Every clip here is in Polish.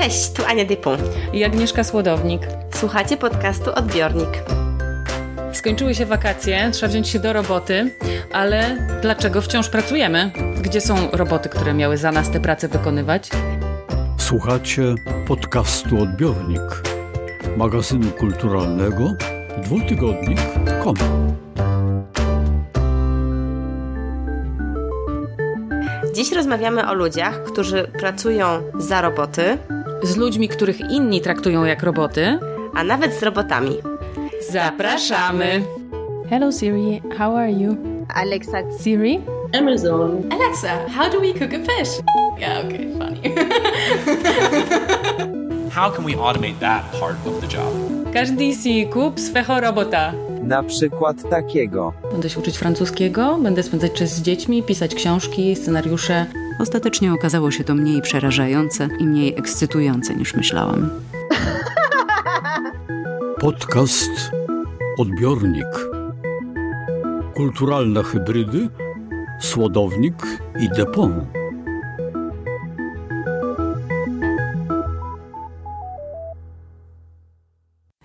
Cześć, tu Ania Dypun i Agnieszka Słodownik. Słuchacie podcastu Odbiornik. Skończyły się wakacje, trzeba wziąć się do roboty, ale dlaczego wciąż pracujemy? Gdzie są roboty, które miały za nas tę pracę wykonywać? Słuchacie podcastu Odbiornik, magazynu kulturalnego dwutygodnik.com. Dziś rozmawiamy o ludziach, którzy pracują za roboty, z ludźmi, których inni traktują jak roboty, a nawet z robotami. Zapraszamy! Hello Siri, how are you? Alexa. Siri? Amazon. Alexa, how do we cook a fish? Yeah, okay, funny. how can we automate that part of the job? Każdy si kup swego robota. Na przykład takiego. Będę się uczyć francuskiego, będę spędzać czas z dziećmi, pisać książki, scenariusze. Ostatecznie okazało się to mniej przerażające i mniej ekscytujące niż myślałam. Podcast Odbiornik. Kulturalne hybrydy, słodownik i depon.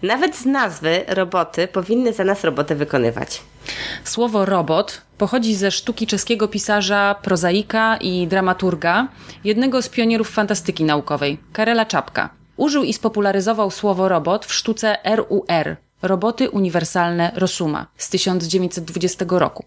Nawet z nazwy roboty powinny za nas robotę wykonywać. Słowo robot pochodzi ze sztuki czeskiego pisarza, prozaika i dramaturga, jednego z pionierów fantastyki naukowej, Karela Czapka. Użył i spopularyzował słowo robot w sztuce RUR, Roboty Uniwersalne Rosuma z 1920 roku.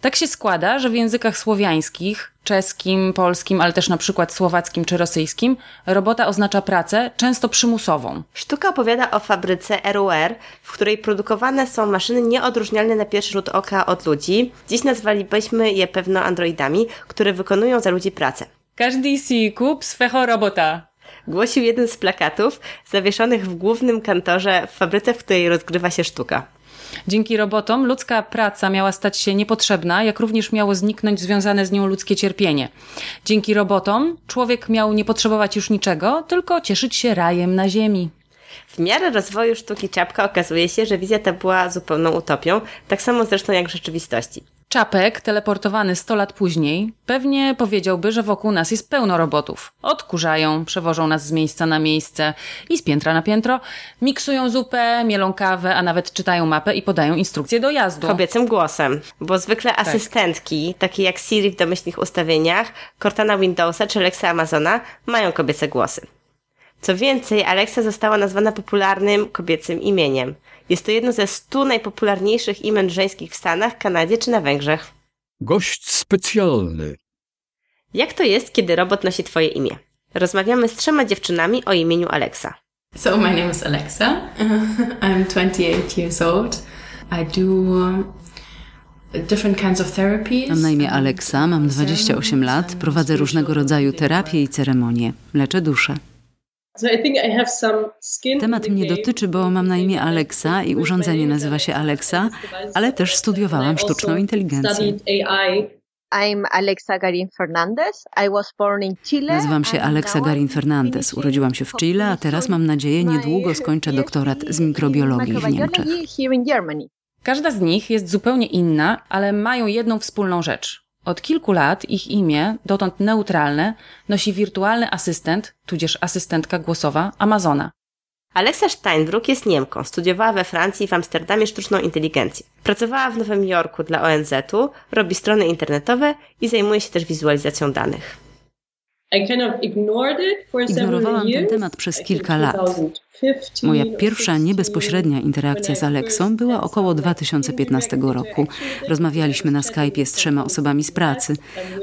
Tak się składa, że w językach słowiańskich, czeskim, polskim, ale też na przykład słowackim czy rosyjskim, robota oznacza pracę, często przymusową. Sztuka opowiada o fabryce RUR, w której produkowane są maszyny nieodróżnialne na pierwszy rzut oka od ludzi. Dziś nazwalibyśmy je pewno androidami, które wykonują za ludzi pracę. Każdy si kup swego robota. Głosił jeden z plakatów zawieszonych w głównym kantorze w fabryce, w której rozgrywa się sztuka. Dzięki robotom ludzka praca miała stać się niepotrzebna, jak również miało zniknąć związane z nią ludzkie cierpienie. Dzięki robotom człowiek miał nie potrzebować już niczego, tylko cieszyć się rajem na ziemi. W miarę rozwoju sztuki czapka okazuje się, że wizja ta była zupełną utopią, tak samo zresztą jak w rzeczywistości. Czapek, teleportowany 100 lat później, pewnie powiedziałby, że wokół nas jest pełno robotów. Odkurzają, przewożą nas z miejsca na miejsce i z piętra na piętro, miksują zupę, mielą kawę, a nawet czytają mapę i podają instrukcje do jazdu. Kobiecym głosem, bo zwykle tak. asystentki, takie jak Siri w domyślnych ustawieniach, Cortana Windowsa czy Alexa Amazona, mają kobiece głosy. Co więcej, Alexa została nazwana popularnym kobiecym imieniem. Jest to jedno ze stu najpopularniejszych imion żeńskich w Stanach, Kanadzie czy na Węgrzech. Gość specjalny. Jak to jest, kiedy robot nosi twoje imię? Rozmawiamy z trzema dziewczynami o imieniu Alexa. So my name is Alexa. I'm 28 years old. I do different kinds of therapies. Mam na imię Alexa, mam 28 lat, prowadzę różnego rodzaju terapie i ceremonie. Leczę duszę. Temat mnie dotyczy, bo mam na imię Alexa i urządzenie nazywa się Alexa, ale też studiowałam sztuczną inteligencję. I'm Alexa Garin Fernandez. I was born in Chile. Nazywam się Alexa Garin Fernandez. Urodziłam się w Chile, a teraz mam nadzieję niedługo skończę doktorat z mikrobiologii w Niemczech. Każda z nich jest zupełnie inna, ale mają jedną wspólną rzecz. Od kilku lat ich imię, dotąd neutralne, nosi wirtualny asystent, tudzież asystentka głosowa Amazona. Alexa Steinbrück jest Niemką, studiowała we Francji i w Amsterdamie sztuczną inteligencję. Pracowała w Nowym Jorku dla ONZ-u, robi strony internetowe i zajmuje się też wizualizacją danych. Ignorowałam ten temat przez kilka lat. Moja pierwsza niebezpośrednia interakcja z Aleksą była około 2015 roku. Rozmawialiśmy na Skype'ie z trzema osobami z pracy.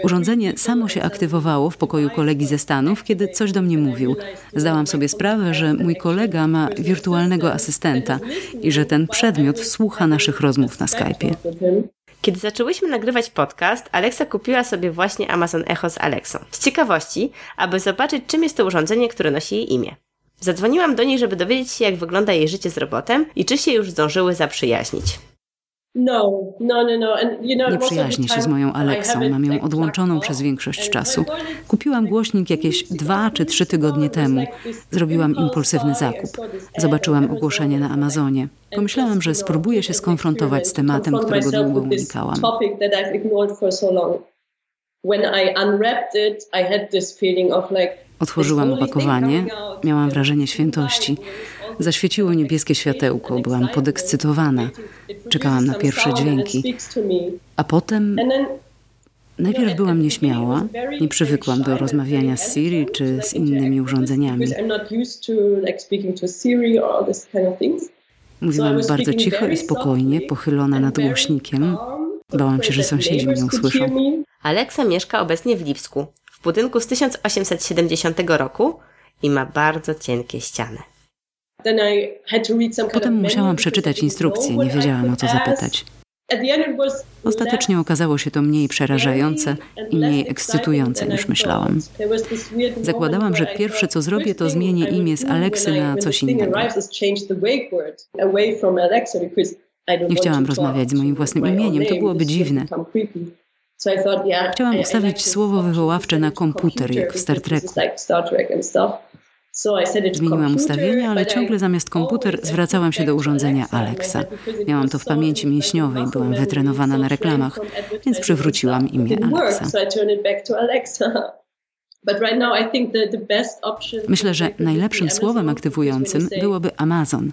Urządzenie samo się aktywowało w pokoju kolegi ze Stanów, kiedy coś do mnie mówił. Zdałam sobie sprawę, że mój kolega ma wirtualnego asystenta i że ten przedmiot słucha naszych rozmów na Skype'ie. Kiedy zaczęłyśmy nagrywać podcast, Alexa kupiła sobie właśnie Amazon Echo z Alexą. Z ciekawości, aby zobaczyć, czym jest to urządzenie, które nosi jej imię. Zadzwoniłam do niej, żeby dowiedzieć się, jak wygląda jej życie z robotem i czy się już zdążyły zaprzyjaźnić. No, no, no. Nie przyjaźnię się z moją Alexą, mam ją odłączoną przez większość czasu. Kupiłam głośnik jakieś dwa czy trzy tygodnie temu. Zrobiłam impulsywny zakup. Zobaczyłam ogłoszenie na Amazonie. Pomyślałam, że spróbuję się skonfrontować z tematem, którego długo unikałam. Otworzyłam opakowanie, miałam wrażenie świętości. Zaświeciło niebieskie światełko, byłam podekscytowana. Czekałam na pierwsze dźwięki. A potem Najpierw byłam nieśmiała, nie przywykłam do rozmawiania z Siri czy z innymi urządzeniami. Mówiłam bardzo cicho i spokojnie, pochylona nad głośnikiem. Bałam się, że sąsiedzi mnie usłyszą. Alexa mieszka obecnie w Lipsku, w budynku z 1870 roku i ma bardzo cienkie ściany. Potem musiałam przeczytać instrukcję, nie wiedziałam o co zapytać. Ostatecznie okazało się to mniej przerażające i mniej ekscytujące niż myślałam. Zakładałam, że pierwsze co zrobię, to zmienię imię z Aleksy na coś innego. Nie chciałam rozmawiać z moim własnym imieniem, to byłoby dziwne. Chciałam ustawić słowo wywoławcze na komputer, jak w Star Treku. Zmieniłam ustawienia, ale ciągle zamiast komputer zwracałam się do urządzenia Alexa. Miałam to w pamięci mięśniowej, byłam wytrenowana na reklamach, więc przywróciłam imię Alexa. Myślę, że najlepszym słowem aktywującym byłoby Amazon.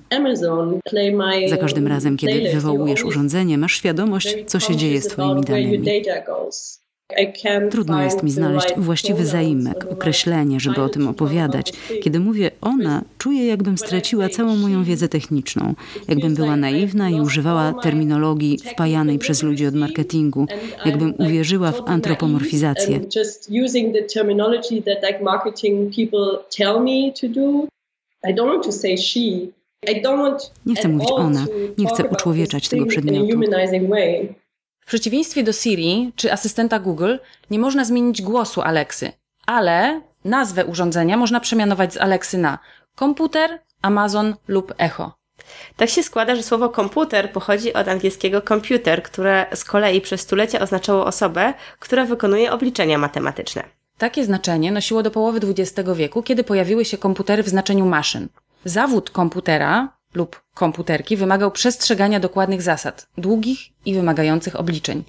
Za każdym razem, kiedy wywołujesz urządzenie, masz świadomość, co się dzieje z Twoimi danymi. Trudno jest mi znaleźć właściwy zaimek, określenie, żeby o tym opowiadać. Kiedy mówię ona, czuję, jakbym straciła całą moją wiedzę techniczną, jakbym była naiwna i używała terminologii wpajanej przez ludzi od marketingu, jakbym uwierzyła w antropomorfizację. Nie chcę mówić ona, nie chcę uczłowieczać tego przedmiotu. W przeciwieństwie do Siri czy asystenta Google nie można zmienić głosu Alexy, ale nazwę urządzenia można przemianować z Alexy na komputer, Amazon lub Echo. Tak się składa, że słowo komputer pochodzi od angielskiego computer, które z kolei przez stulecia oznaczało osobę, która wykonuje obliczenia matematyczne. Takie znaczenie nosiło do połowy XX wieku, kiedy pojawiły się komputery w znaczeniu maszyn. Zawód komputera lub komputerki wymagał przestrzegania dokładnych zasad, długich i wymagających obliczeń.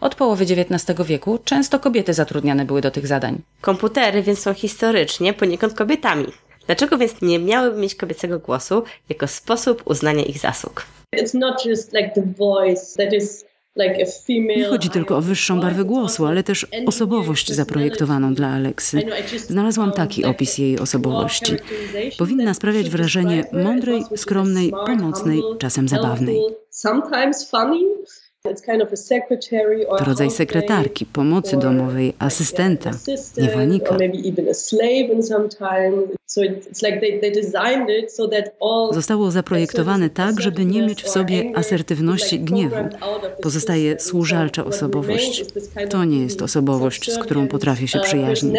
Od połowy XIX wieku często kobiety zatrudniane były do tych zadań. Komputery więc są historycznie poniekąd kobietami. Dlaczego więc nie miałyby mieć kobiecego głosu jako sposób uznania ich zasług? It's not just like the voice that is nie chodzi tylko o wyższą barwę głosu, ale też osobowość zaprojektowaną dla Aleksy. Znalazłam taki opis jej osobowości. Powinna sprawiać wrażenie mądrej, skromnej, pomocnej, czasem zabawnej. To rodzaj sekretarki, pomocy domowej, asystenta, niewolnika. Zostało zaprojektowane tak, żeby nie mieć w sobie asertywności gniewu. Pozostaje służalcza osobowość. To nie jest osobowość, z którą potrafię się przyjaźnić.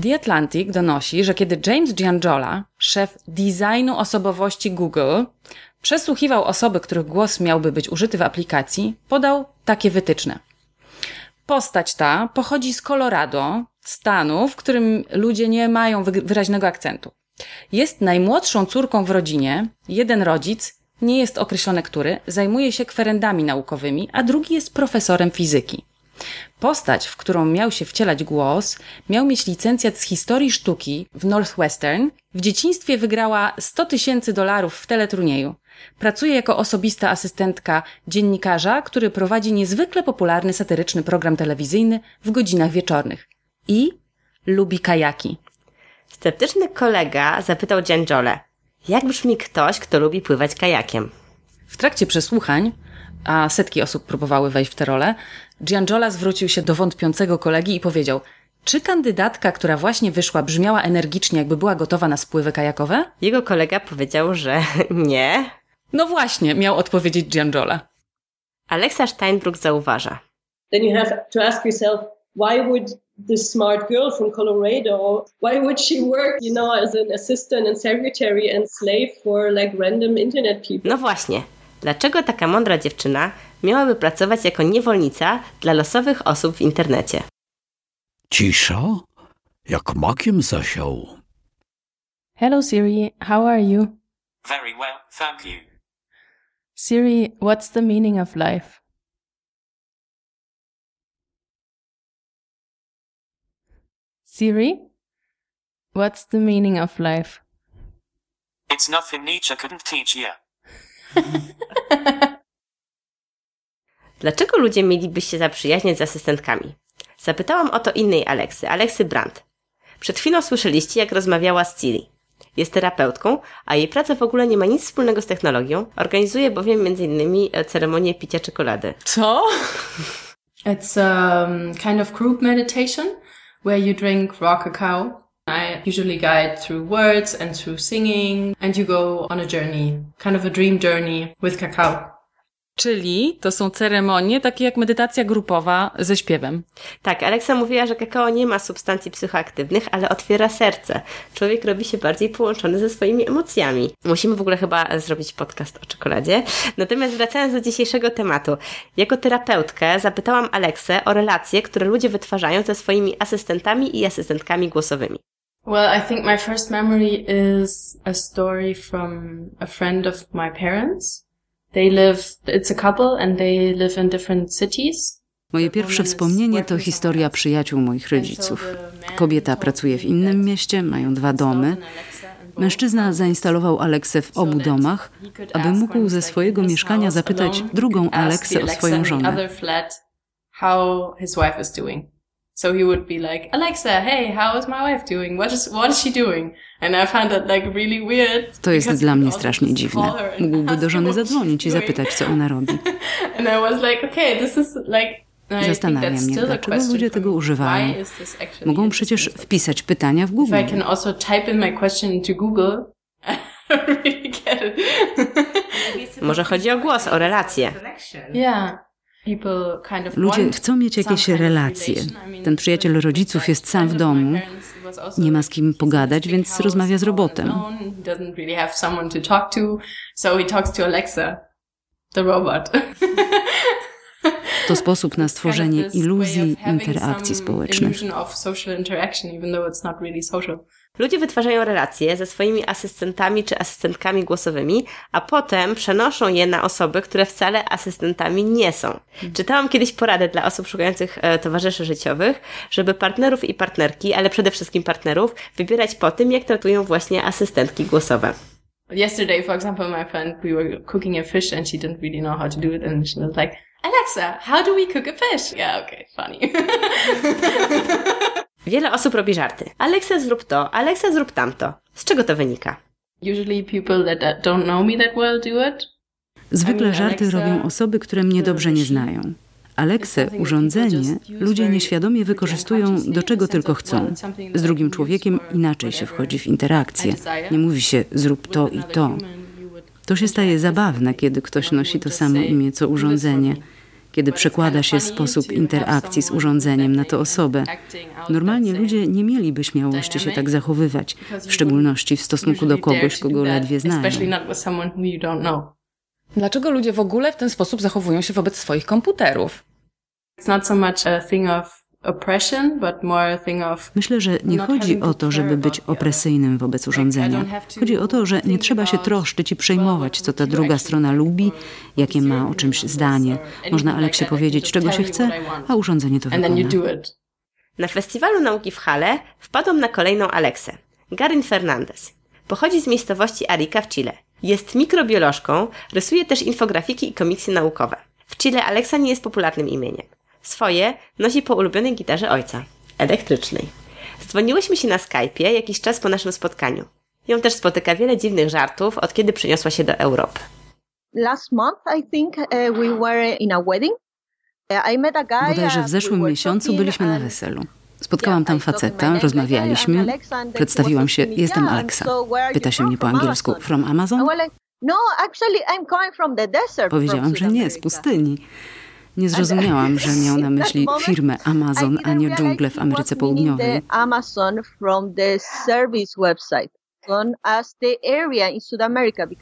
The Atlantic donosi, że kiedy James Giangiola, szef designu osobowości Google, przesłuchiwał osoby, których głos miałby być użyty w aplikacji, podał takie wytyczne. Postać ta pochodzi z Colorado, stanu, w którym ludzie nie mają wyraźnego akcentu. Jest najmłodszą córką w rodzinie, jeden rodzic, nie jest określony który, zajmuje się kwerendami naukowymi, a drugi jest profesorem fizyki. Postać, w którą miał się wcielać głos, miał mieć licencjat z historii sztuki w Northwestern. W dzieciństwie wygrała 100 tysięcy dolarów w teleturnieju. Pracuje jako osobista asystentka dziennikarza, który prowadzi niezwykle popularny satyryczny program telewizyjny w godzinach wieczornych. I lubi kajaki. Sceptyczny kolega zapytał Dziandziole, jak brzmi ktoś, kto lubi pływać kajakiem? W trakcie przesłuchań a setki osób próbowały wejść w tę rolę, Giangiola zwrócił się do wątpiącego kolegi i powiedział: Czy kandydatka, która właśnie wyszła, brzmiała energicznie, jakby była gotowa na spływy kajakowe? Jego kolega powiedział, że nie. No właśnie, miał odpowiedzieć Giangiola. Alexa Steinbrück zauważa. Then you have to ask yourself, why would this smart girl from Colorado, why would she work, you know, as an assistant and secretary and slave for like random internet people? No właśnie. Dlaczego taka mądra dziewczyna miałaby pracować jako niewolnica dla losowych osób w internecie? Cisza, jak makiem zasiał. Hello Siri, how are you? Very well, thank you. Siri, what's the meaning of life? Siri, what's the meaning of life? It's nothing Nietzsche couldn't teach you. Dlaczego ludzie mieliby się zaprzyjaźniać z asystentkami? Zapytałam o to innej Aleksy, Aleksy Brandt. Przed chwilą słyszeliście, jak rozmawiała z Ciri. Jest terapeutką, a jej praca w ogóle nie ma nic wspólnego z technologią. Organizuje bowiem m.in. ceremonię picia czekolady. Co? It's um, kind of group meditation where you drink raw cacao. I usually guide through words and through singing, and you go on a journey, kind of a dream journey with cacao. Czyli to są ceremonie takie jak medytacja grupowa ze śpiewem. Tak, Aleksa mówiła, że kakao nie ma substancji psychoaktywnych, ale otwiera serce. Człowiek robi się bardziej połączony ze swoimi emocjami. Musimy w ogóle chyba zrobić podcast o czekoladzie. Natomiast wracając do dzisiejszego tematu. Jako terapeutkę zapytałam Aleksę o relacje, które ludzie wytwarzają ze swoimi asystentami i asystentkami głosowymi. Well, I think my first memory is a story from a friend of my parents. They live, it's a couple and they live in different cities. Moje pierwsze wspomnienie to historia przyjaciół moich rodziców. Kobieta pracuje w innym mieście, mają dwa domy. Mężczyzna zainstalował Aleksę w obu domach, aby mógł ze swojego mieszkania zapytać drugą Aleksę o swoją żonę. How his wife is doing. So he would be like, Alexa, hey, how is my wife doing? What is, what is she doing? And I found that like really weird. To jest dla mnie strasznie dziwne. Mógłby do żony zadzwonić i zapytać, co ona robi. And I was like, okay, this is like Zastanawia mnie, dlaczego ludzie tego używają. Mogą przecież wpisać pytania w Google. I can also type in my question into Google. Może chodzi o głos, o relacje. Yeah. Ludzie chcą mieć jakieś relacje. Ten przyjaciel rodziców jest sam w domu, nie ma z kim pogadać, więc rozmawia z robotem. To sposób na stworzenie iluzji interakcji społecznych. Ludzie wytwarzają relacje ze swoimi asystentami czy asystentkami głosowymi, a potem przenoszą je na osoby, które wcale asystentami nie są. Czytałam kiedyś poradę dla osób szukających e, towarzyszy życiowych, żeby partnerów i partnerki, ale przede wszystkim partnerów, wybierać po tym, jak traktują właśnie asystentki głosowe. Yesterday, for example, my friend, we were cooking a fish and she didn't really know how to do it and she was like, Alexa, how do we cook a fish? Yeah, okay, funny. Wiele osób robi żarty. Alexa zrób to, Alexa zrób tamto. Z czego to wynika? Usually people that don't know me that well do it. Zwykle żarty robią osoby, które mnie dobrze nie znają. Aleksę, urządzenie, ludzie nieświadomie wykorzystują do czego tylko chcą. Z drugim człowiekiem inaczej się wchodzi w interakcję. Nie mówi się zrób to i to. To się staje zabawne, kiedy ktoś nosi to samo imię co urządzenie kiedy przekłada się sposób interakcji z urządzeniem na tę osobę. Normalnie ludzie nie mieliby śmiałości się tak zachowywać, w szczególności w stosunku do kogoś, kogo ledwie znają. Dlaczego ludzie w ogóle w ten sposób zachowują się wobec swoich komputerów? It's not so much a thing of Myślę, że nie chodzi o to, żeby być opresyjnym wobec urządzenia. Chodzi o to, że nie trzeba się troszczyć i przejmować, co ta druga strona lubi, jakie ma o czymś zdanie. Można Aleksie powiedzieć, czego się chce, a urządzenie to wykona. Na festiwalu nauki w Hale wpadłam na kolejną Aleksę, Garin Fernandez. Pochodzi z miejscowości Arica w Chile. Jest mikrobiolożką, rysuje też infografiki i komiksy naukowe. W Chile Aleksa nie jest popularnym imieniem. Swoje nosi po ulubionej gitarze ojca, elektrycznej. Zdzwoniłyśmy się na Skype'ie jakiś czas po naszym spotkaniu. Ją też spotyka wiele dziwnych żartów, od kiedy przeniosła się do Europy. Last month, I think, uh, we were in a wedding. Uh, I met a guy. Bodajże w zeszłym miesiącu byliśmy na weselu. Spotkałam tam faceta, rozmawialiśmy, przedstawiłam się, jestem Alexa. Pyta się mnie po angielsku, from Amazon? No, actually I'm coming from the desert. Powiedziałam, że nie, z pustyni. Nie zrozumiałam, że miał na myśli firmę Amazon, a nie dżunglę w Ameryce Południowej. Amazon from the service website.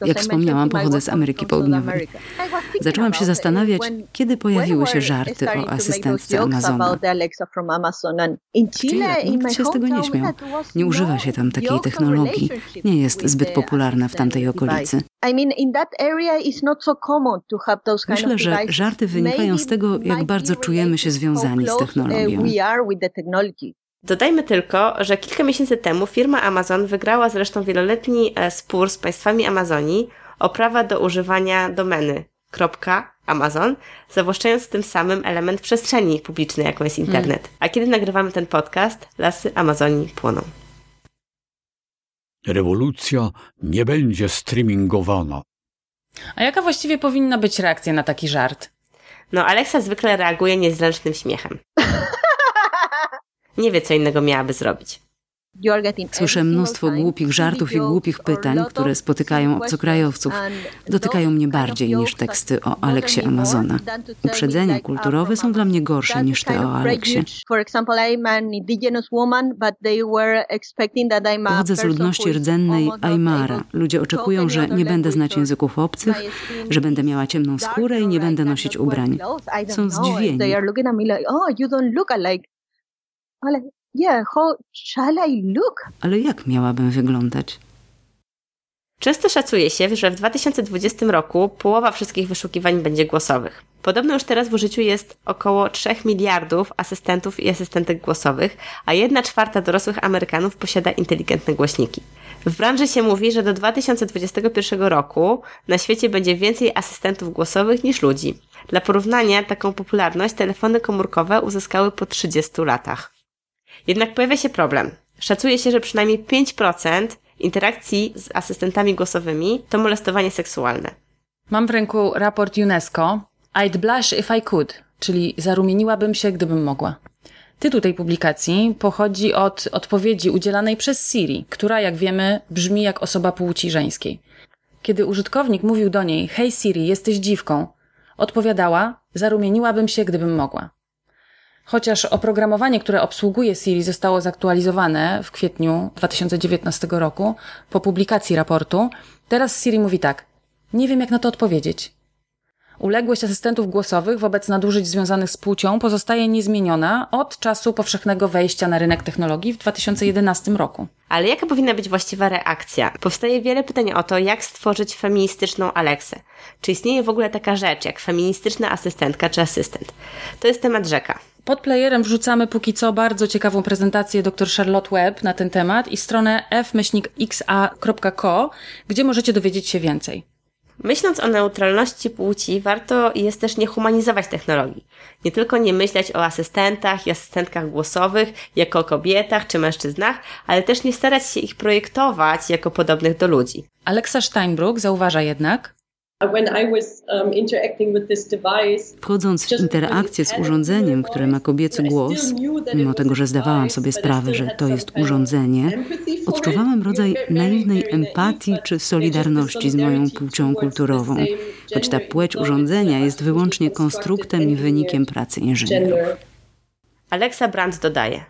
Jak wspomniałam, pochodzę z Ameryki Południowej. Zaczęłam się zastanawiać, kiedy pojawiły się żarty o asystentce Amazona. W Chile nikt się z tego nie śmiał. Nie używa się tam takiej technologii. Nie jest zbyt popularna w tamtej okolicy. Myślę, że żarty wynikają z tego, jak bardzo czujemy się związani z technologią. Dodajmy tylko, że kilka miesięcy temu firma Amazon wygrała zresztą wieloletni e, spór z państwami Amazonii o prawa do używania domeny .amazon, zawłaszczając tym samym element przestrzeni publicznej, jaką jest internet. Hmm. A kiedy nagrywamy ten podcast, lasy Amazonii płoną. Rewolucja nie będzie streamingowana. A jaka właściwie powinna być reakcja na taki żart? No, Alexa zwykle reaguje niezręcznym śmiechem. Nie wie, co innego miałaby zrobić. Słyszę mnóstwo głupich żartów i głupich pytań, które spotykają obcokrajowców. Dotykają mnie bardziej niż teksty o Aleksie Amazona. Uprzedzenia kulturowe są dla mnie gorsze niż te o Aleksie. Pochodzę z ludności rdzennej Aymara. Ludzie oczekują, że nie będę znać języków obcych, że będę miała ciemną skórę i nie będę nosić ubrań. Są zdziwieni. Ale yeah, how shall I look? Ale jak miałabym wyglądać? Często szacuje się, że w 2020 roku połowa wszystkich wyszukiwań będzie głosowych. Podobno już teraz w użyciu jest około 3 miliardów asystentów i asystentek głosowych, a 1 czwarta dorosłych Amerykanów posiada inteligentne głośniki. W branży się mówi, że do 2021 roku na świecie będzie więcej asystentów głosowych niż ludzi. Dla porównania, taką popularność telefony komórkowe uzyskały po 30 latach. Jednak pojawia się problem. Szacuje się, że przynajmniej 5% interakcji z asystentami głosowymi to molestowanie seksualne. Mam w ręku raport UNESCO I'd blush if I could, czyli zarumieniłabym się, gdybym mogła. Tytuł tej publikacji pochodzi od odpowiedzi udzielanej przez Siri, która, jak wiemy, brzmi jak osoba płci żeńskiej. Kiedy użytkownik mówił do niej: Hej Siri, jesteś dziwką, odpowiadała: Zarumieniłabym się, gdybym mogła. Chociaż oprogramowanie, które obsługuje Siri zostało zaktualizowane w kwietniu 2019 roku po publikacji raportu, teraz Siri mówi tak: Nie wiem, jak na to odpowiedzieć. Uległość asystentów głosowych wobec nadużyć związanych z płcią pozostaje niezmieniona od czasu powszechnego wejścia na rynek technologii w 2011 roku. Ale jaka powinna być właściwa reakcja? Powstaje wiele pytań o to, jak stworzyć feministyczną Aleksę. Czy istnieje w ogóle taka rzecz jak feministyczna asystentka czy asystent? To jest temat rzeka. Pod playerem wrzucamy póki co bardzo ciekawą prezentację dr Charlotte Webb na ten temat i stronę f-xa.co, gdzie możecie dowiedzieć się więcej. Myśląc o neutralności płci, warto jest też nie humanizować technologii. Nie tylko nie myśleć o asystentach i asystentkach głosowych jako o kobietach czy mężczyznach, ale też nie starać się ich projektować jako podobnych do ludzi. Alexa Steinbruck zauważa jednak, Wchodząc w interakcję z urządzeniem, które ma kobiecy głos, mimo tego, że zdawałam sobie sprawę, że to jest urządzenie, odczuwałam rodzaj naiwnej empatii czy solidarności z moją płcią kulturową, choć ta płeć urządzenia jest wyłącznie konstruktem i wynikiem pracy inżynierów. Alexa Brandt dodaje.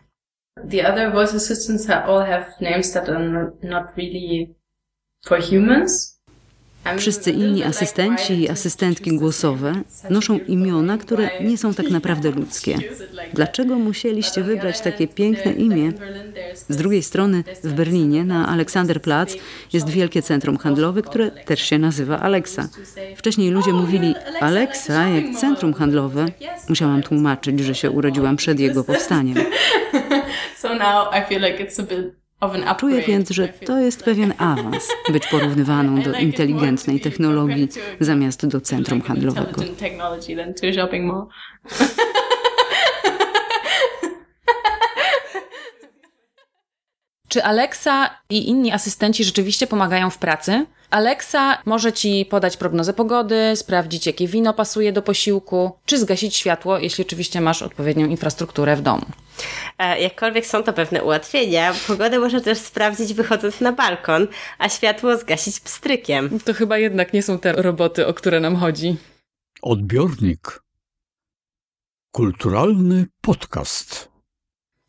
The other voice assistants all have names that are not really for humans. Wszyscy inni asystenci i asystentki głosowe noszą imiona, które nie są tak naprawdę ludzkie. Dlaczego musieliście wybrać takie piękne imię? Z drugiej strony w Berlinie na Aleksanderplatz jest wielkie centrum handlowe, które też się nazywa Alexa. Wcześniej ludzie mówili Alexa jak centrum handlowe. Musiałam tłumaczyć, że się urodziłam przed jego powstaniem. So now I feel like it's a bit Czuję więc, że to jest pewien awans, być porównywaną do inteligentnej technologii zamiast do centrum handlowego. Czy Alexa i inni asystenci rzeczywiście pomagają w pracy? Alexa może ci podać prognozę pogody, sprawdzić, jakie wino pasuje do posiłku, czy zgasić światło, jeśli oczywiście masz odpowiednią infrastrukturę w domu. E, jakkolwiek są to pewne ułatwienia, pogodę można też sprawdzić wychodząc na balkon, a światło zgasić pstrykiem. To chyba jednak nie są te roboty, o które nam chodzi. Odbiornik. Kulturalny podcast.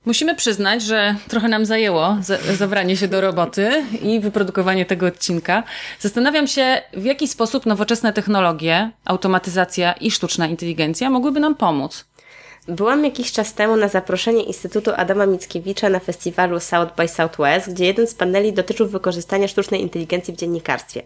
Musimy przyznać, że trochę nam zajęło zabranie się do roboty i wyprodukowanie tego odcinka. Zastanawiam się, w jaki sposób nowoczesne technologie, automatyzacja i sztuczna inteligencja mogłyby nam pomóc. Byłam jakiś czas temu na zaproszenie Instytutu Adama Mickiewicza na festiwalu South by Southwest, gdzie jeden z paneli dotyczył wykorzystania sztucznej inteligencji w dziennikarstwie.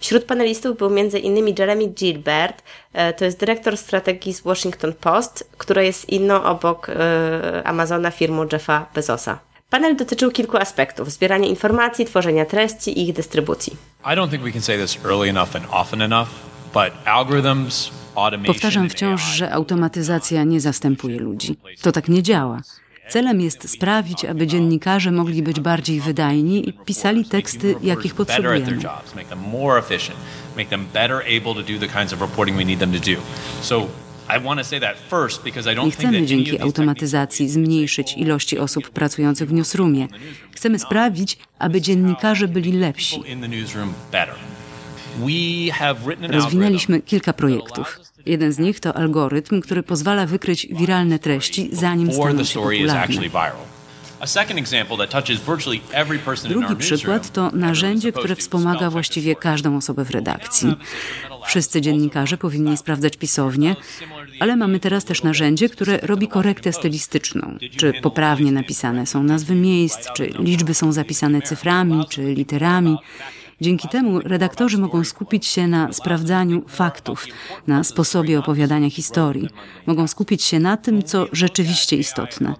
Wśród panelistów był m.in. Jeremy Gilbert, e, to jest dyrektor strategii z Washington Post, która jest inną obok e, Amazona firmą Jeffa Bezosa. Panel dotyczył kilku aspektów: zbierania informacji, tworzenia treści i ich dystrybucji. I don't think we can say this early enough and often enough, but algorithms Powtarzam wciąż, że automatyzacja nie zastępuje ludzi. To tak nie działa. Celem jest sprawić, aby dziennikarze mogli być bardziej wydajni i pisali teksty, jakich potrzebujemy. Nie chcemy dzięki automatyzacji zmniejszyć ilości osób pracujących w newsroomie. Chcemy sprawić, aby dziennikarze byli lepsi. Rozwinęliśmy kilka projektów. Jeden z nich to algorytm, który pozwala wykryć wiralne treści, zanim staną się popularne. Drugi przykład to narzędzie, które wspomaga właściwie każdą osobę w redakcji. Wszyscy dziennikarze powinni sprawdzać pisownie, ale mamy teraz też narzędzie, które robi korektę stylistyczną. Czy poprawnie napisane są nazwy miejsc, czy liczby są zapisane cyframi, czy literami. Dzięki temu redaktorzy mogą skupić się na sprawdzaniu faktów, na sposobie opowiadania historii. Mogą skupić się na tym, co rzeczywiście istotne.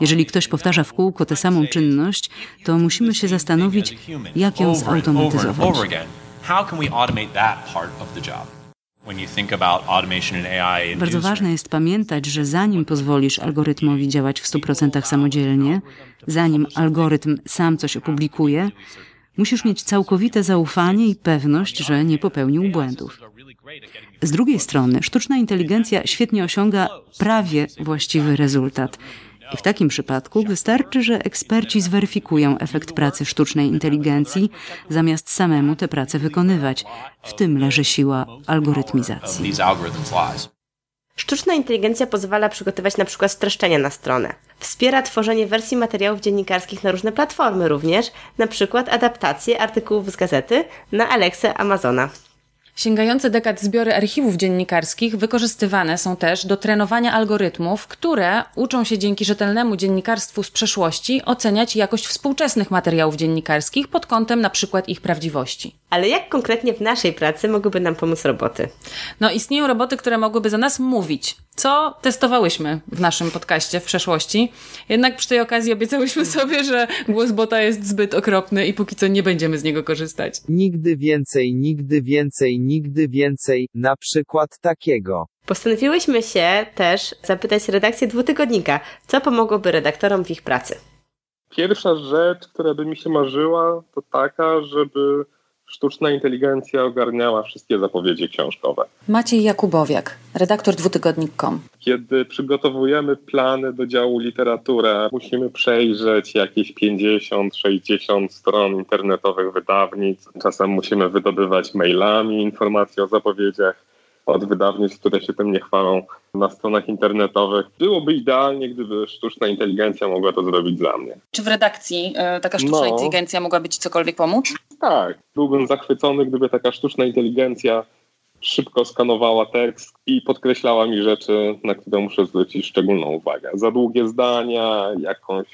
Jeżeli ktoś powtarza w kółko tę samą czynność, to musimy się zastanowić, jak ją zautomatyzować. Bardzo ważne jest pamiętać, że zanim pozwolisz algorytmowi działać w 100% samodzielnie, zanim algorytm sam coś opublikuje, Musisz mieć całkowite zaufanie i pewność, że nie popełnił błędów. Z drugiej strony, sztuczna inteligencja świetnie osiąga prawie właściwy rezultat. I w takim przypadku wystarczy, że eksperci zweryfikują efekt pracy sztucznej inteligencji, zamiast samemu tę pracę wykonywać. W tym leży siła algorytmizacji. Sztuczna inteligencja pozwala przygotować na przykład streszczenia na stronę. Wspiera tworzenie wersji materiałów dziennikarskich na różne platformy również, na przykład adaptację artykułów z gazety na Alexę Amazona. Sięgające dekad zbiory archiwów dziennikarskich wykorzystywane są też do trenowania algorytmów, które uczą się dzięki rzetelnemu dziennikarstwu z przeszłości oceniać jakość współczesnych materiałów dziennikarskich pod kątem na przykład ich prawdziwości. Ale jak konkretnie w naszej pracy mogłyby nam pomóc roboty? No, istnieją roboty, które mogłyby za nas mówić, co testowałyśmy w naszym podcaście w przeszłości. Jednak przy tej okazji obiecałyśmy sobie, że głos bota jest zbyt okropny i póki co nie będziemy z niego korzystać. Nigdy więcej, nigdy więcej, nigdy więcej, na przykład takiego. Postanowiłyśmy się też zapytać redakcję dwutygodnika, co pomogłoby redaktorom w ich pracy. Pierwsza rzecz, która by mi się marzyła, to taka, żeby sztuczna inteligencja ogarniała wszystkie zapowiedzi książkowe. Maciej Jakubowiak, redaktor dwutygodnik.com. Kiedy przygotowujemy plany do działu literaturę, musimy przejrzeć jakieś 50-60 stron internetowych wydawnic. Czasem musimy wydobywać mailami informacje o zapowiedziach od wydawnictw, które się tym nie chwalą na stronach internetowych. Byłoby idealnie, gdyby sztuczna inteligencja mogła to zrobić za mnie. Czy w redakcji y, taka sztuczna no, inteligencja mogłaby Ci cokolwiek pomóc? Tak. Byłbym zachwycony, gdyby taka sztuczna inteligencja szybko skanowała tekst i podkreślała mi rzeczy, na które muszę zwrócić szczególną uwagę. Za długie zdania, jakąś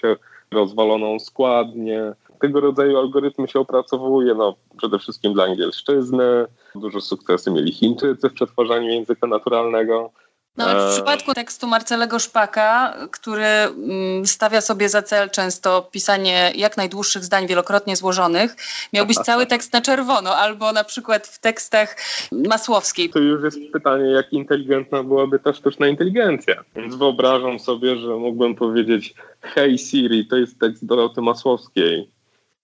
rozwaloną składnię. Tego rodzaju algorytmy się opracowuje no, przede wszystkim dla angielszczyzny. Duże sukcesy mieli Chińczycy w przetwarzaniu języka naturalnego. Nawet w e, przypadku tekstu Marcelego Szpaka, który mm, stawia sobie za cel często pisanie jak najdłuższych zdań wielokrotnie złożonych, miałbyś cały tekst na czerwono, albo na przykład w tekstach Masłowskiej. To już jest pytanie, jak inteligentna byłaby ta sztuczna inteligencja. Więc wyobrażam sobie, że mógłbym powiedzieć hej Siri, to jest tekst Doroty Masłowskiej.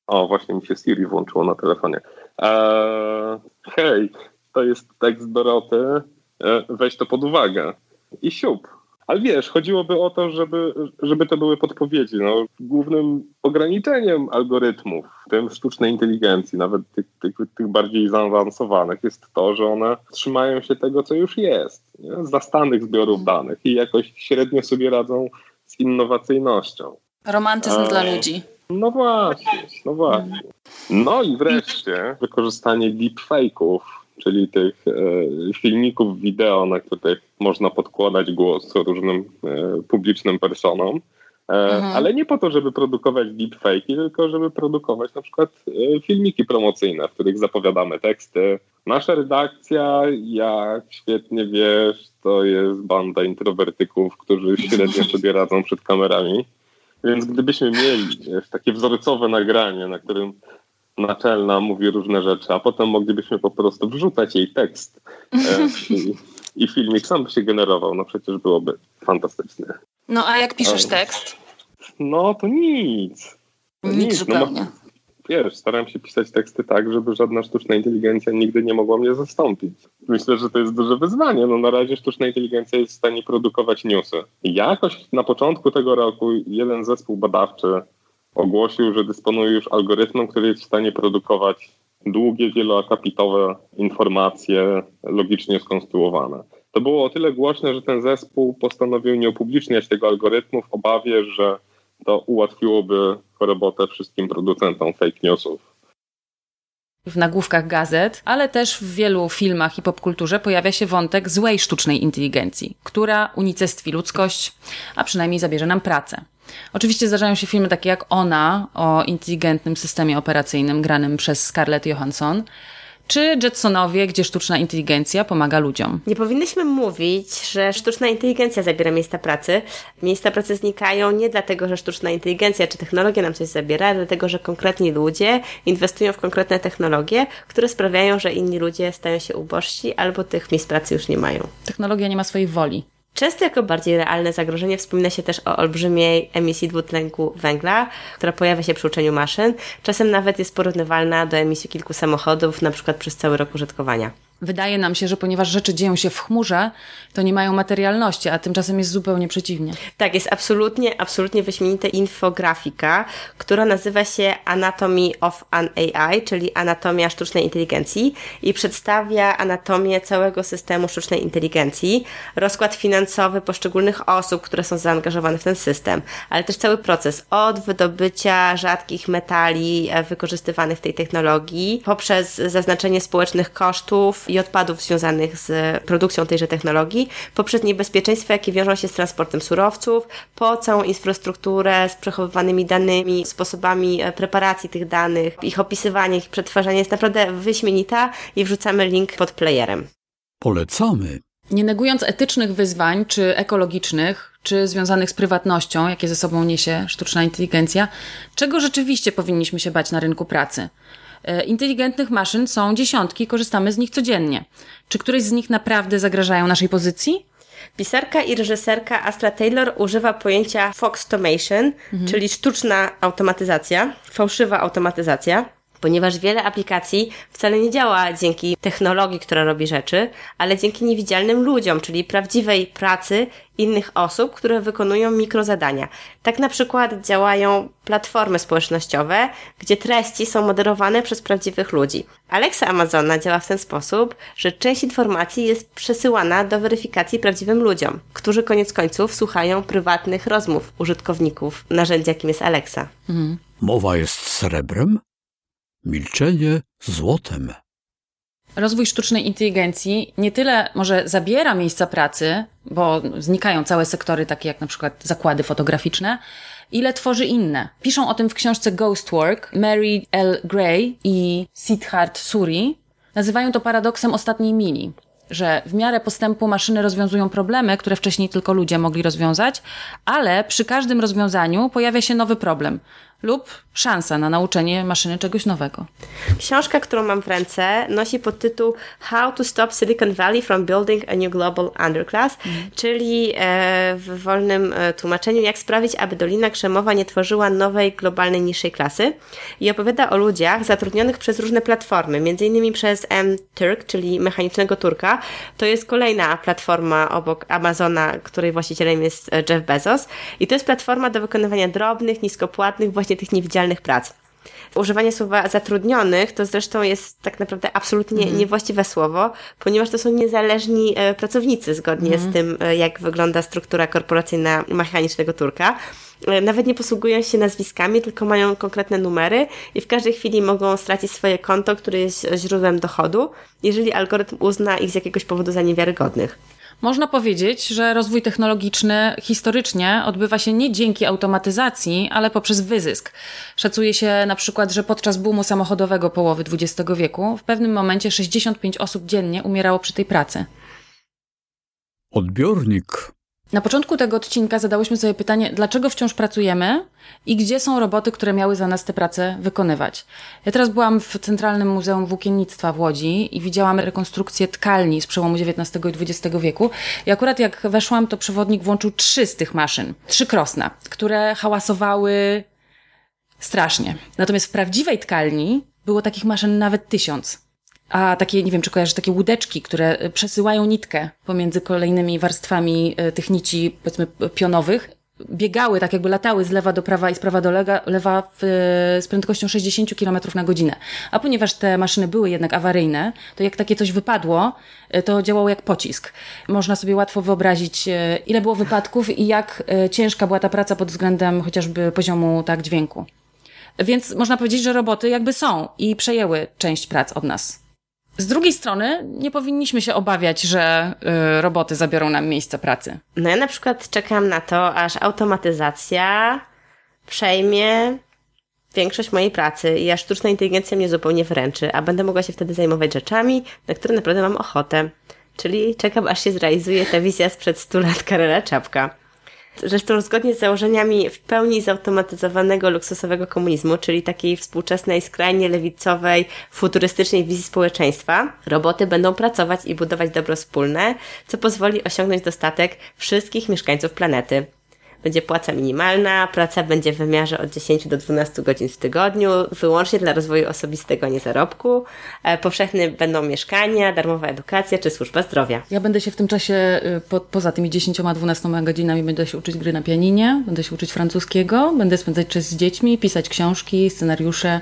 O, właśnie mi się Siri włączyło na telefonie. Eee, hej, to jest tekst Doroty E, weź to pod uwagę i siup. Ale wiesz, chodziłoby o to, żeby, żeby to były podpowiedzi. No, głównym ograniczeniem algorytmów, w tym sztucznej inteligencji, nawet tych, tych, tych bardziej zaawansowanych, jest to, że one trzymają się tego, co już jest, nie? zastanych zbiorów danych i jakoś średnio sobie radzą z innowacyjnością. Romantyzm A, dla ludzi. No właśnie, no właśnie. No i wreszcie wykorzystanie deepfake'ów, czyli tych e, filmików wideo, na których można podkładać głos różnym e, publicznym personom. E, mhm. Ale nie po to, żeby produkować deepfake'i, tylko żeby produkować na przykład e, filmiki promocyjne, w których zapowiadamy teksty. Nasza redakcja, jak świetnie wiesz, to jest banda introwertyków, którzy średnio sobie radzą przed kamerami. Więc gdybyśmy mieli takie wzorcowe nagranie, na którym naczelna mówi różne rzeczy, a potem moglibyśmy po prostu wrzucać jej tekst e, i, i filmik sam by się generował, no przecież byłoby fantastyczne. No a jak piszesz tekst? No to nic. Nic, nic, no, zupełnie. No, wiesz, staram się pisać teksty tak, żeby żadna sztuczna inteligencja nigdy nie mogła mnie zastąpić. Myślę, że to jest duże wyzwanie. No na razie sztuczna inteligencja jest w stanie produkować newsy. Jakoś na początku tego roku jeden zespół badawczy ogłosił, że dysponuje już algorytmem, który jest w stanie produkować długie, wieloakapitowe informacje logicznie skonstruowane. To było o tyle głośne, że ten zespół postanowił nie upubliczniać tego algorytmu w obawie, że to ułatwiłoby robotę wszystkim producentom fake newsów w nagłówkach gazet, ale też w wielu filmach i popkulturze pojawia się wątek złej sztucznej inteligencji, która unicestwi ludzkość, a przynajmniej zabierze nam pracę. Oczywiście zdarzają się filmy takie jak Ona o inteligentnym systemie operacyjnym granym przez Scarlett Johansson, czy Jetsonowie, gdzie sztuczna inteligencja pomaga ludziom. Nie powinnyśmy mówić, że sztuczna inteligencja zabiera miejsca pracy. Miejsca pracy znikają nie dlatego, że sztuczna inteligencja czy technologia nam coś zabiera, ale dlatego, że konkretni ludzie inwestują w konkretne technologie, które sprawiają, że inni ludzie stają się ubożsi albo tych miejsc pracy już nie mają. Technologia nie ma swojej woli. Często jako bardziej realne zagrożenie wspomina się też o olbrzymiej emisji dwutlenku węgla, która pojawia się przy uczeniu maszyn. Czasem nawet jest porównywalna do emisji kilku samochodów, na przykład przez cały rok użytkowania. Wydaje nam się, że ponieważ rzeczy dzieją się w chmurze, to nie mają materialności, a tymczasem jest zupełnie przeciwnie. Tak, jest absolutnie, absolutnie wyśmienita infografika, która nazywa się Anatomy of an AI, czyli Anatomia Sztucznej Inteligencji i przedstawia anatomię całego systemu sztucznej inteligencji, rozkład finansowy poszczególnych osób, które są zaangażowane w ten system, ale też cały proces od wydobycia rzadkich metali e, wykorzystywanych w tej technologii, poprzez zaznaczenie społecznych kosztów, i odpadów związanych z produkcją tejże technologii, poprzez niebezpieczeństwa, jakie wiążą się z transportem surowców, po całą infrastrukturę z przechowywanymi danymi, sposobami e, preparacji tych danych, ich opisywanie, ich przetwarzanie jest naprawdę wyśmienita i wrzucamy link pod playerem. Polecamy. Nie negując etycznych wyzwań, czy ekologicznych, czy związanych z prywatnością, jakie ze sobą niesie sztuczna inteligencja, czego rzeczywiście powinniśmy się bać na rynku pracy? E, inteligentnych maszyn są dziesiątki, korzystamy z nich codziennie. Czy któreś z nich naprawdę zagrażają naszej pozycji? Pisarka i reżyserka Astra Taylor używa pojęcia foxtomation, mhm. czyli sztuczna automatyzacja, fałszywa automatyzacja ponieważ wiele aplikacji wcale nie działa dzięki technologii, która robi rzeczy, ale dzięki niewidzialnym ludziom, czyli prawdziwej pracy innych osób, które wykonują mikrozadania. Tak na przykład działają platformy społecznościowe, gdzie treści są moderowane przez prawdziwych ludzi. Alexa Amazona działa w ten sposób, że część informacji jest przesyłana do weryfikacji prawdziwym ludziom, którzy koniec końców słuchają prywatnych rozmów użytkowników narzędzia, jakim jest Alexa. Mhm. Mowa jest srebrem, milczenie złotem. Rozwój sztucznej inteligencji nie tyle może zabiera miejsca pracy, bo znikają całe sektory, takie jak na przykład zakłady fotograficzne, ile tworzy inne. Piszą o tym w książce Ghost Work Mary L. Gray i Siddharth Suri. Nazywają to paradoksem ostatniej mili, że w miarę postępu maszyny rozwiązują problemy, które wcześniej tylko ludzie mogli rozwiązać, ale przy każdym rozwiązaniu pojawia się nowy problem lub szansa na nauczenie maszyny czegoś nowego. Książka, którą mam w ręce, nosi podtytuł How to Stop Silicon Valley from Building a New Global Underclass, mm. czyli e, w wolnym e, tłumaczeniu, jak sprawić, aby Dolina Krzemowa nie tworzyła nowej globalnej niższej klasy i opowiada o ludziach zatrudnionych przez różne platformy, innymi przez M-Turk, czyli mechanicznego Turka. To jest kolejna platforma obok Amazona, której właścicielem jest e, Jeff Bezos i to jest platforma do wykonywania drobnych, niskopłatnych, właśnie tych niewidzialnych prac. Używanie słowa zatrudnionych to zresztą jest tak naprawdę absolutnie mm. niewłaściwe słowo, ponieważ to są niezależni e, pracownicy zgodnie mm. z tym, e, jak wygląda struktura korporacyjna mechanicznego Turka. e, nawet nie posługują się nazwiskami, tylko mają konkretne numery i w każdej chwili mogą stracić swoje konto, które jest źródłem dochodu, jeżeli algorytm uzna ich z jakiegoś powodu za niewiarygodnych. Można powiedzieć, że rozwój technologiczny historycznie odbywa się nie dzięki automatyzacji, ale poprzez wyzysk. Szacuje się na przykład, że podczas boomu samochodowego połowy XX wieku w pewnym momencie 65 osób dziennie umierało przy tej pracy. Odbiornik na początku tego odcinka zadałyśmy sobie pytanie, dlaczego wciąż pracujemy i gdzie są roboty, które miały za nas tę pracę wykonywać. Ja teraz byłam w Centralnym Muzeum Włókiennictwa w Łodzi i widziałam rekonstrukcję tkalni z przełomu XIX i XX wieku. I akurat jak weszłam, to przewodnik włączył trzy z tych maszyn, trzy krosna, które hałasowały strasznie. Natomiast w prawdziwej tkalni było takich maszyn nawet tysiąc a takie, nie wiem, czy kojarzysz, takie łódeczki, które e, przesyłają nitkę pomiędzy kolejnymi warstwami e, tych nici, powiedzmy, pionowych, biegały, tak jakby latały z lewa do prawa i z prawa do lewa, lewa w, e, z prędkością 60 km na godzinę. A ponieważ te maszyny były jednak awaryjne, to jak takie coś wypadło, to działało jak pocisk. Można sobie łatwo wyobrazić, ile było wypadków i jak ciężka była ta praca pod względem chociażby poziomu tak dźwięku. Więc można powiedzieć, że roboty jakby są i przejęły część prac od nas. Z drugiej strony nie powinniśmy się obawiać, że y, roboty zabiorą nam miejsce pracy. No ja na przykład czekam na to, aż automatyzacja przejmie większość mojej pracy i aż sztuczna inteligencja mnie zupełnie wręczy, a będę mogła się wtedy zajmować rzeczami, na które naprawdę mam ochotę. Czyli czekam, aż się zrealizuje ta wizja sprzed 100 lat Karela Czapka. Zresztą zgodnie z założeniami w pełni zautomatyzowanego luksusowego komunizmu, czyli takiej współczesnej, skrajnie lewicowej, futurystycznej wizji społeczeństwa, roboty będą pracować i budować dobro wspólne, co pozwoli osiągnąć dostatek wszystkich mieszkańców planety będzie płaca minimalna, praca będzie w wymiarze od 10 do 12 godzin w tygodniu, wyłącznie dla rozwoju osobistego, nie zarobku. E, powszechne będą mieszkania, darmowa edukacja czy służba zdrowia. Ja będę się w tym czasie, y, po, poza tymi 10-12 godzinami, będę się uczyć gry na pianinie, będę się uczyć francuskiego, będę spędzać czas z dziećmi, pisać książki, scenariusze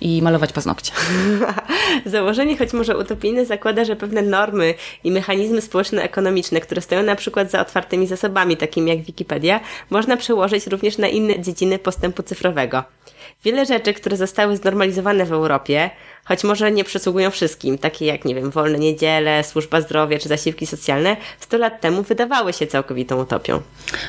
i malować paznokcie. Założenie, choć może utopijne, zakłada, że pewne normy i mechanizmy społeczno-ekonomiczne, które stoją na przykład za otwartymi zasobami, takimi jak Wikipedia, można przełożyć również na inne dziedziny postępu cyfrowego. Wiele rzeczy, które zostały znormalizowane w Europie, choć może nie przysługują wszystkim, takie jak, nie wiem, wolne niedziele, służba zdrowia czy zasiłki socjalne, 100 lat temu wydawały się całkowitą utopią.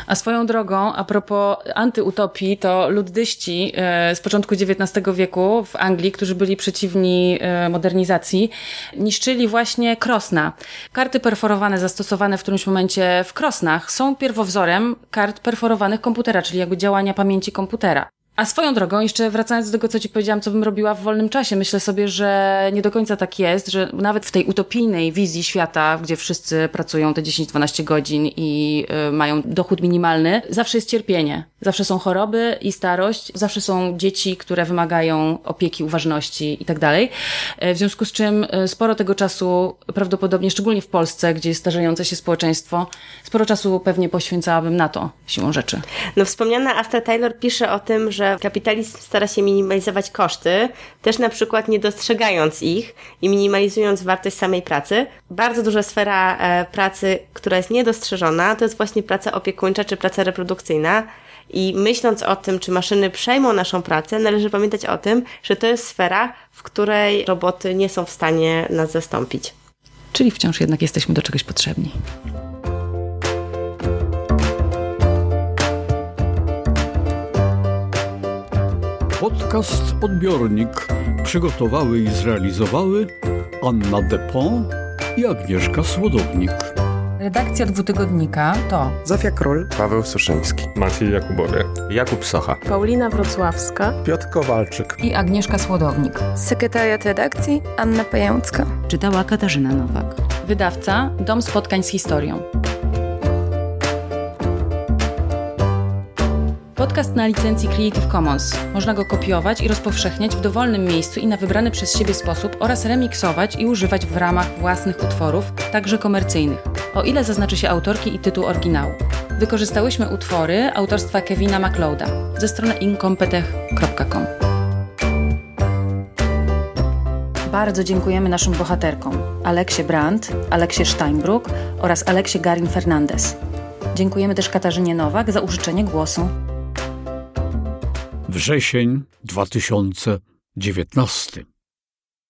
A swoją drogą, a propos antyutopii, to luddyści e, z początku XIX wieku w Anglii, którzy byli przeciwni e, modernizacji, niszczyli właśnie krosna. Karty perforowane zastosowane w którymś momencie w krosnach są pierwowzorem kart perforowanych komputera, czyli jakby działania pamięci komputera. A swoją drogą, jeszcze wracając do tego, co ci powiedziałam, co bym robiła w wolnym czasie, myślę sobie, że nie do końca tak jest, że nawet w tej utopijnej wizji świata, gdzie wszyscy pracują te 10-12 godzin i y, mają dochód minimalny, zawsze jest cierpienie. Zawsze są choroby i starość, zawsze są dzieci, które wymagają opieki, uważności i tak dalej. Y, w związku z czym y, sporo tego czasu, prawdopodobnie szczególnie w Polsce, gdzie jest starzejące się społeczeństwo, sporo czasu pewnie poświęcałabym na to siłą rzeczy. No wspomniana Asta Taylor pisze o tym, że kapitalizm stara się minimalizować koszty, też na przykład nie dostrzegając ich i minimalizując wartość samej pracy. Bardzo duża sfera e, pracy, która jest niedostrzeżona, to jest właśnie praca opiekuńcza czy praca reprodukcyjna. I myśląc o tym, czy maszyny przejmą naszą pracę, należy pamiętać o tym, że to jest sfera, w której roboty nie są w stanie nas zastąpić. Czyli wciąż jednak jesteśmy do czegoś potrzebni. Podcast Odbiornik przygotowały i zrealizowały Anna Depont i Agnieszka Słodownik. Redakcja dwutygodnika to Zofia Król, Paweł Suszyński, Maciej Jakubowie, Jakub Socha, Paulina Wrocławska, Piotr Kowalczyk i Agnieszka Słodownik. Sekretariat redakcji Anna Pającka. Czytała Katarzyna Nowak. Wydawca Dom Spotkań z Historią. Podcast na licencji Creative Commons. Można go kopiować i rozpowszechniać w dowolnym miejscu i na wybrany przez siebie sposób oraz remiksować i używać w ramach własnych utworów, także komercyjnych, o ile zaznaczy się autorki i tytuł oryginału. Wykorzystałyśmy utwory autorstwa Kevina MacLeoda ze strony incompetech.com. Bardzo dziękujemy naszym bohaterkom Aleksie Brandt, Aleksie Steinbruck oraz Aleksie Garin Fernandez. Dziękujemy też Katarzynie Nowak za użyczenie głosu. Wrzesień 2019.